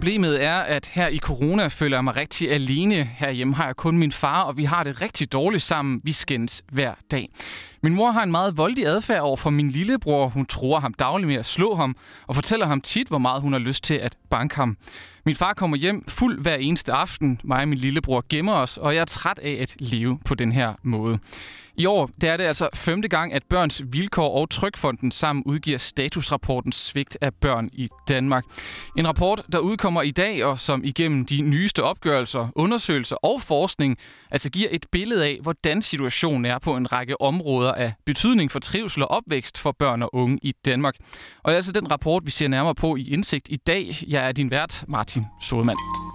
problemet er, at her i corona føler jeg mig rigtig alene. Herhjemme har jeg kun min far, og vi har det rigtig dårligt sammen. Vi skændes hver dag. Min mor har en meget voldig adfærd over for min lillebror. Hun tror ham dagligt med at slå ham, og fortæller ham tit, hvor meget hun har lyst til at banke ham. Min far kommer hjem fuld hver eneste aften. Mig og min lillebror gemmer os, og jeg er træt af at leve på den her måde. I år der er det altså femte gang, at Børns Vilkår og Trykfonden sammen udgiver statusrapporten Svigt af børn i Danmark. En rapport, der udkommer i dag, og som igennem de nyeste opgørelser, undersøgelser og forskning, altså giver et billede af, hvordan situationen er på en række områder af betydning for trivsel og opvækst for børn og unge i Danmark. Og det er altså den rapport, vi ser nærmere på i Indsigt i dag. Jeg er din vært, Martin Sodemann.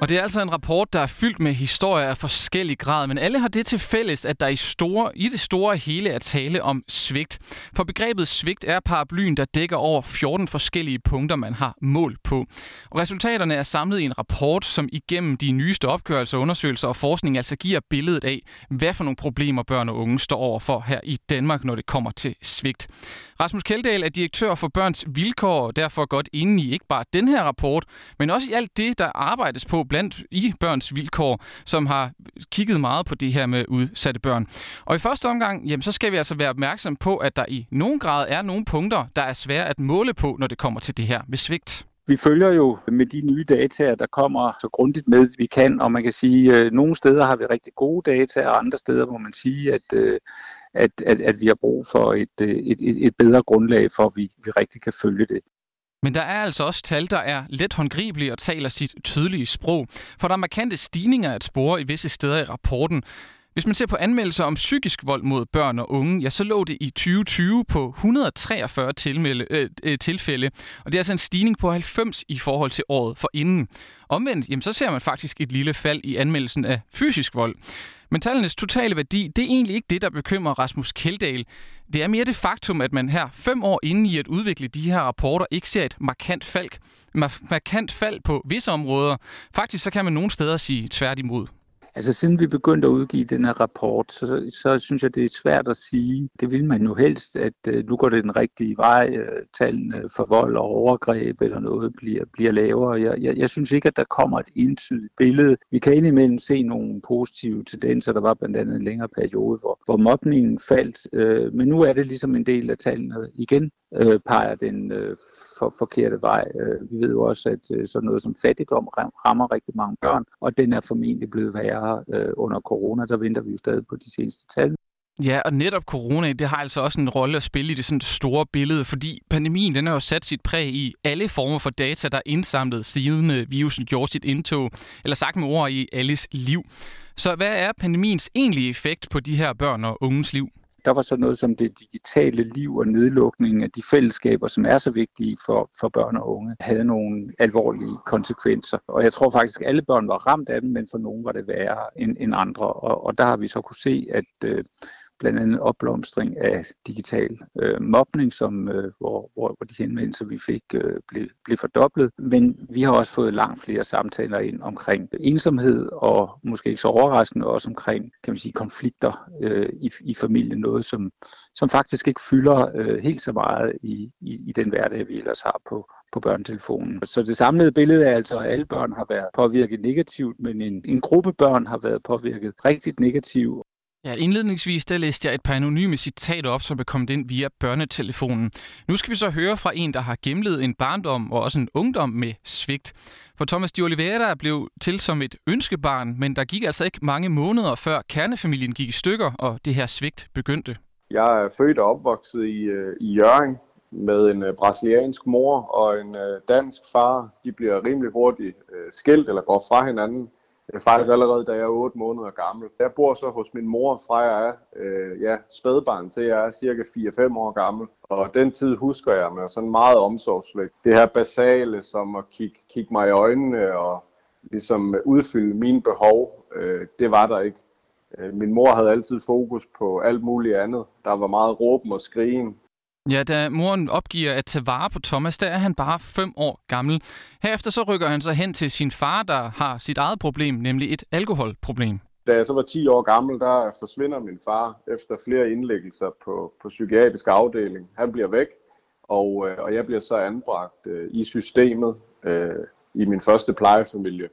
Og det er altså en rapport, der er fyldt med historier af forskellig grad, men alle har det til fælles, at der i, store, i det store hele er tale om svigt. For begrebet svigt er paraplyen, der dækker over 14 forskellige punkter, man har mål på. Og resultaterne er samlet i en rapport, som igennem de nyeste opgørelser, undersøgelser og forskning altså giver billedet af, hvad for nogle problemer børn og unge står over for her i Danmark, når det kommer til svigt. Rasmus Keldahl er direktør for Børns Vilkår, og derfor godt inde i ikke bare den her rapport, men også i alt det, der arbejdes på blandt i Børns Vilkår, som har kigget meget på det her med udsatte børn. Og i første omgang, jamen, så skal vi altså være opmærksom på, at der i nogen grad er nogle punkter, der er svære at måle på, når det kommer til det her med svigt. Vi følger jo med de nye data, der kommer så grundigt med, vi kan, og man kan sige, at nogle steder har vi rigtig gode data, og andre steder må man sige, at øh, at, at, at vi har brug for øh, et, et, et, bedre grundlag for, at vi, vi rigtig kan følge det. Men der er altså også tal, der er let håndgribelige og taler sit tydelige sprog. For der er markante stigninger at spore i visse steder i rapporten. Hvis man ser på anmeldelser om psykisk vold mod børn og unge, ja, så lå det i 2020 på 143 tilmelde, øh, øh, tilfælde, og det er altså en stigning på 90 i forhold til året for inden. Omvendt, jamen, så ser man faktisk et lille fald i anmeldelsen af fysisk vold. Men tallenes totale værdi, det er egentlig ikke det, der bekymrer Rasmus Keldahl. Det er mere det faktum, at man her fem år inde i at udvikle de her rapporter ikke ser et markant fald, markant fald på visse områder. Faktisk så kan man nogle steder sige tværtimod. Altså siden vi begyndte at udgive den her rapport, så, så synes jeg, det er svært at sige. Det vil man jo helst, at øh, nu går det den rigtige vej. Øh, tallene for vold og overgreb eller noget bliver, bliver lavere. Jeg, jeg, jeg synes ikke, at der kommer et entydigt billede. Vi kan indimellem se nogle positive tendenser. Der var blandt andet en længere periode, hvor, hvor mobningen faldt. Øh, men nu er det ligesom en del af tallene igen øh, peger den øh, for, forkerte vej. Øh, vi ved jo også, at øh, sådan noget som fattigdom rammer rigtig mange børn, og den er formentlig blevet værre øh, under corona. Der venter vi jo stadig på de seneste tal. Ja, og netop corona, det har altså også en rolle at spille i det sådan store billede, fordi pandemien den har jo sat sit præg i alle former for data, der er indsamlet siden øh, virusen gjorde sit indtog, eller sagt med ord i alles liv. Så hvad er pandemiens egentlige effekt på de her børn og unges liv? Der var sådan noget som det digitale liv og nedlukningen af de fællesskaber, som er så vigtige for, for børn og unge, havde nogle alvorlige konsekvenser. Og jeg tror faktisk, at alle børn var ramt af dem, men for nogle var det værre end, end andre. Og, og der har vi så kunne se, at øh, blandt andet opblomstring af digital øh, mobning, som, øh, hvor, hvor, hvor de henvendelser, vi fik, øh, blev, blev fordoblet. Men vi har også fået langt flere samtaler ind omkring ensomhed, og måske ikke så overraskende også omkring kan man sige, konflikter øh, i, i familien, noget som, som faktisk ikke fylder øh, helt så meget i, i, i den hverdag, vi ellers har på, på børnetelefonen. Så det samlede billede er altså, at alle børn har været påvirket negativt, men en, en gruppe børn har været påvirket rigtig negativt. Ja, indledningsvis der læste jeg et par anonyme citater op, som er kommet ind via børnetelefonen. Nu skal vi så høre fra en, der har gennemlevet en barndom og også en ungdom med svigt. For Thomas de Oliveira blev til som et ønskebarn, men der gik altså ikke mange måneder før kernefamilien gik i stykker, og det her svigt begyndte. Jeg er født og opvokset i, øh, i Jørgen med en øh, brasiliansk mor og en øh, dansk far. De bliver rimelig hurtigt skilt eller går fra hinanden det er faktisk allerede, da jeg er 8 måneder gammel. Jeg bor så hos min mor fra jeg er øh, ja, spædbarn til jeg er cirka 4-5 år gammel. Og den tid husker jeg med sådan meget omsorgsvægt. Det her basale, som at kigge, kigge mig i øjnene og ligesom udfylde mine behov, øh, det var der ikke. Øh, min mor havde altid fokus på alt muligt andet. Der var meget råben og skrigen. Ja, da moren opgiver at tage vare på Thomas, der er han bare 5 år gammel. Herefter så rykker han sig hen til sin far, der har sit eget problem, nemlig et alkoholproblem. Da jeg så var 10 år gammel, der forsvinder min far efter flere indlæggelser på, på psykiatrisk afdeling. Han bliver væk, og, øh, og jeg bliver så anbragt øh, i systemet øh, i min første plejefamilie.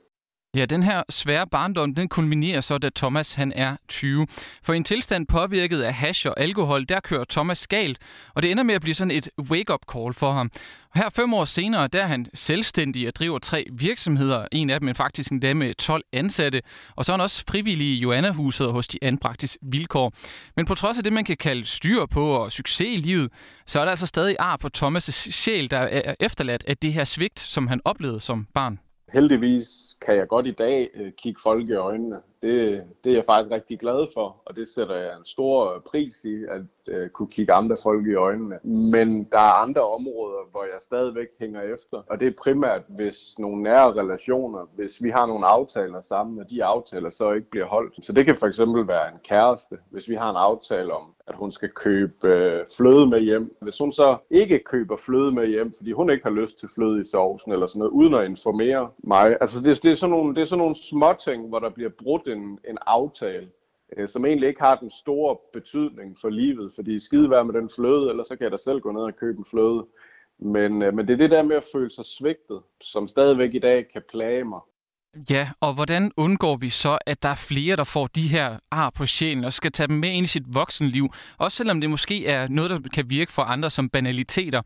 Ja, den her svære barndom, den kulminerer så, da Thomas han er 20. For i en tilstand påvirket af hash og alkohol, der kører Thomas galt, og det ender med at blive sådan et wake-up call for ham. Her fem år senere, der er han selvstændig og driver tre virksomheder. En af dem er faktisk en med 12 ansatte. Og så er han også frivillig i Joanna-huset hos de anbragtes vilkår. Men på trods af det, man kan kalde styr på og succes i livet, så er der altså stadig ar på Thomas' sjæl, der er efterladt af det her svigt, som han oplevede som barn heldigvis kan jeg godt i dag øh, kigge folk i øjnene. Det, det er jeg faktisk rigtig glad for, og det sætter jeg en stor pris i, at øh, kunne kigge andre folk i øjnene. Men der er andre områder, hvor jeg stadigvæk hænger efter, og det er primært, hvis nogle nære relationer, hvis vi har nogle aftaler sammen, og de aftaler så ikke bliver holdt. Så det kan for eksempel være en kæreste, hvis vi har en aftale om, at hun skal købe øh, fløde med hjem. Hvis hun så ikke køber fløde med hjem, fordi hun ikke har lyst til fløde i sovsen eller sådan noget, uden at informere mig. Altså det, det, er, sådan nogle, det er sådan nogle småting, hvor der bliver brudt en, en aftale, øh, som egentlig ikke har den store betydning for livet, fordi skide være med den fløde, eller så kan jeg da selv gå ned og købe en fløde. Men, øh, men det er det der med at føle sig svigtet, som stadigvæk i dag kan plage mig. Ja, og hvordan undgår vi så, at der er flere, der får de her ar på sjælen og skal tage dem med ind i sit voksenliv, også selvom det måske er noget, der kan virke for andre som banaliteter.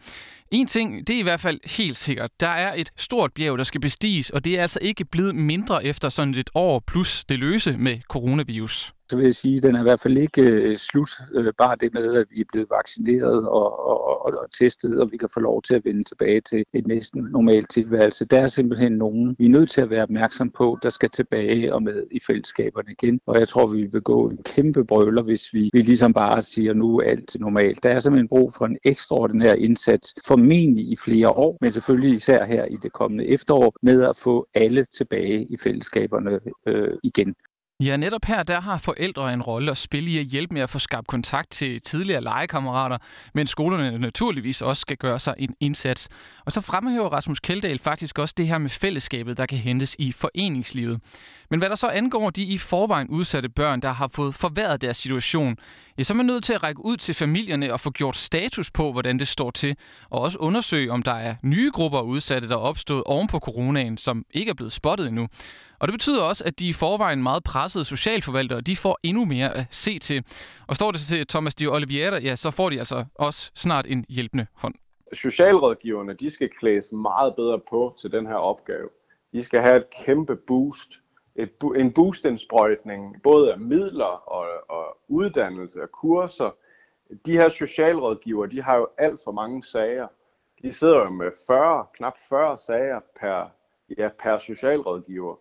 En ting, det er i hvert fald helt sikkert. Der er et stort bjerg, der skal bestiges, og det er altså ikke blevet mindre efter sådan et år plus det løse med coronavirus så vil jeg sige, at den er i hvert fald ikke øh, slut. Øh, bare det med, at vi er blevet vaccineret og, og, og, og testet, og vi kan få lov til at vende tilbage til et næsten normalt tilværelse. Der er simpelthen nogen, vi er nødt til at være opmærksom på, der skal tilbage og med i fællesskaberne igen. Og jeg tror, vi vil begå en kæmpe brøler, hvis vi, vi ligesom bare siger, nu er alt normalt. Der er simpelthen brug for en ekstraordinær indsats, formentlig i flere år, men selvfølgelig især her i det kommende efterår, med at få alle tilbage i fællesskaberne øh, igen. Ja, netop her der har forældre en rolle at spille i at hjælpe med at få skabt kontakt til tidligere legekammerater, men skolerne naturligvis også skal gøre sig en indsats. Og så fremhæver Rasmus Keldahl faktisk også det her med fællesskabet, der kan hentes i foreningslivet. Men hvad der så angår de i forvejen udsatte børn, der har fået forværret deres situation, ja, så er man nødt til at række ud til familierne og få gjort status på, hvordan det står til, og også undersøge, om der er nye grupper udsatte, der er opstået oven på coronaen, som ikke er blevet spottet endnu. Og det betyder også, at de i forvejen meget pressede socialforvaltere, de får endnu mere at se til. Og står det til Thomas de Oliveira, ja, så får de altså også snart en hjælpende hånd. Socialrådgiverne, de skal klædes meget bedre på til den her opgave. De skal have et kæmpe boost et, en boostindsprøjtning, både af midler og, og uddannelse og kurser. De her socialrådgiver, de har jo alt for mange sager. De sidder jo med 40, knap 40 sager per, ja, per socialrådgiver.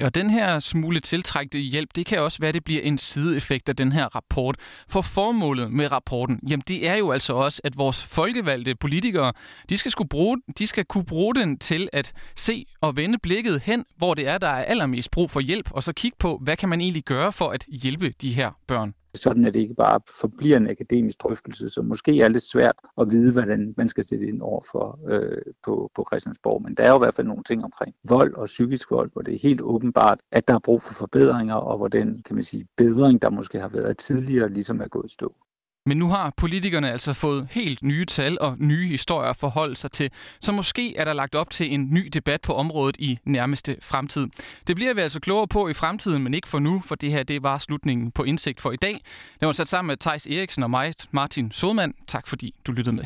Og den her smule tiltrækte hjælp, det kan også være, det bliver en sideeffekt af den her rapport. For formålet med rapporten, jamen det er jo altså også, at vores folkevalgte politikere, de skal, skulle bruge, de skal kunne bruge den til at se og vende blikket hen, hvor det er, der er allermest brug for hjælp, og så kigge på, hvad kan man egentlig gøre for at hjælpe de her børn sådan at det ikke bare forbliver en akademisk drøftelse, som måske er lidt svært at vide, hvordan man skal sætte ind over for øh, på, på Christiansborg. Men der er jo i hvert fald nogle ting omkring vold og psykisk vold, hvor det er helt åbenbart, at der er brug for forbedringer, og hvor den kan man sige, bedring, der måske har været tidligere, ligesom er gået stå. Men nu har politikerne altså fået helt nye tal og nye historier at forholde sig til, så måske er der lagt op til en ny debat på området i nærmeste fremtid. Det bliver vi altså klogere på i fremtiden, men ikke for nu, for det her det var slutningen på Indsigt for i dag. Det var sat sammen med Tejs Eriksen og mig, Martin Sodman. Tak fordi du lyttede med.